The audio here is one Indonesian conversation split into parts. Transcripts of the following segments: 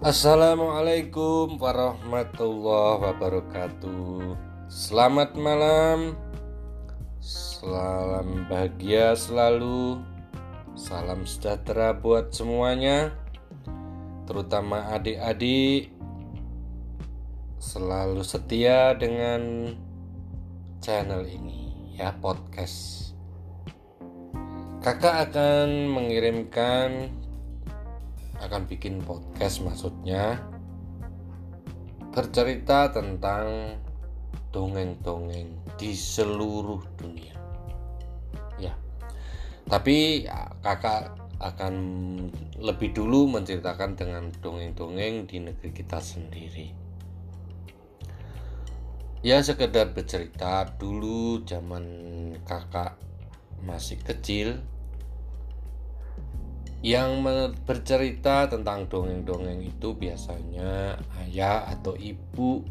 Assalamualaikum warahmatullahi wabarakatuh. Selamat malam, salam bahagia selalu, salam sejahtera buat semuanya, terutama adik-adik. Selalu setia dengan channel ini, ya, podcast. Kakak akan mengirimkan akan bikin podcast maksudnya bercerita tentang dongeng-dongeng di seluruh dunia. Ya. Tapi kakak akan lebih dulu menceritakan dengan dongeng-dongeng di negeri kita sendiri. Ya sekedar bercerita dulu zaman kakak masih kecil yang bercerita tentang dongeng-dongeng itu biasanya ayah atau ibu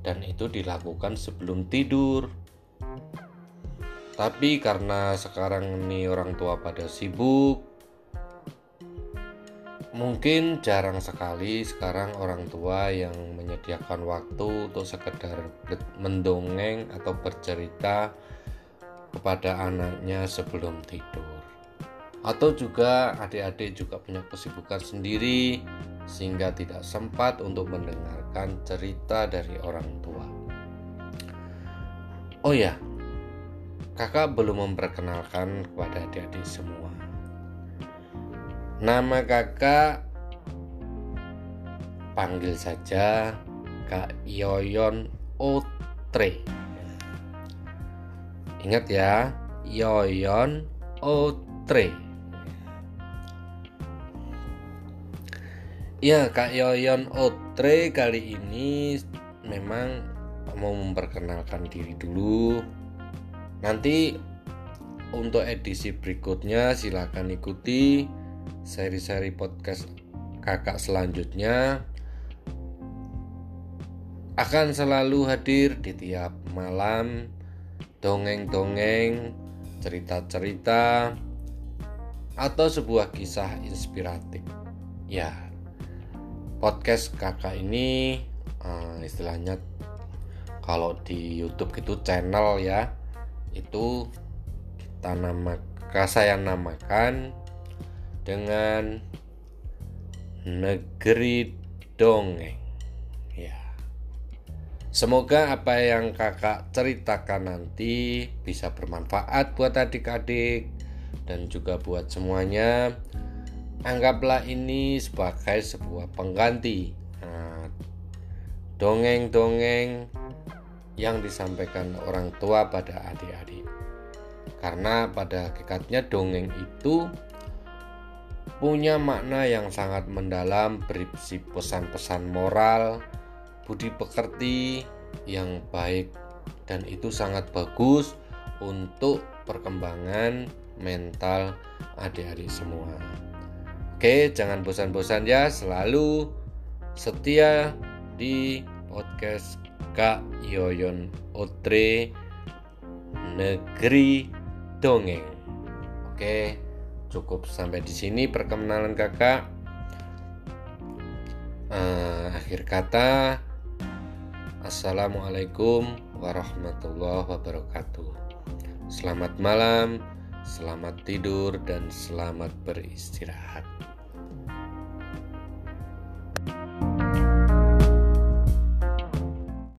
dan itu dilakukan sebelum tidur. Tapi karena sekarang ini orang tua pada sibuk, mungkin jarang sekali sekarang orang tua yang menyediakan waktu untuk sekedar mendongeng atau bercerita kepada anaknya sebelum tidur atau juga adik-adik juga punya kesibukan sendiri sehingga tidak sempat untuk mendengarkan cerita dari orang tua. Oh ya, kakak belum memperkenalkan kepada adik-adik semua. Nama kakak panggil saja Kak Yoyon Otre. Ingat ya, Yoyon Otre. Ya, Kak Yoyon Otre kali ini memang mau memperkenalkan diri dulu. Nanti untuk edisi berikutnya silahkan ikuti seri-seri podcast kakak selanjutnya akan selalu hadir di tiap malam dongeng-dongeng, cerita-cerita atau sebuah kisah inspiratif. Ya, podcast kakak ini uh, istilahnya kalau di YouTube itu channel ya itu kita nama saya namakan dengan negeri dongeng. Ya. Semoga apa yang kakak ceritakan nanti bisa bermanfaat buat adik-adik dan juga buat semuanya anggaplah ini sebagai sebuah pengganti nah, dongeng-dongeng yang disampaikan orang tua pada adik-adik karena pada hakikatnya dongeng itu punya makna yang sangat mendalam berisi pesan-pesan moral budi pekerti yang baik dan itu sangat bagus untuk perkembangan mental adik-adik semua. Oke, jangan bosan-bosan ya, selalu setia di podcast Kak Yoyon Otre Negeri Dongeng. Oke, cukup sampai di sini perkenalan kakak. Uh, akhir kata, Assalamualaikum warahmatullahi wabarakatuh. Selamat malam, selamat tidur, dan selamat beristirahat.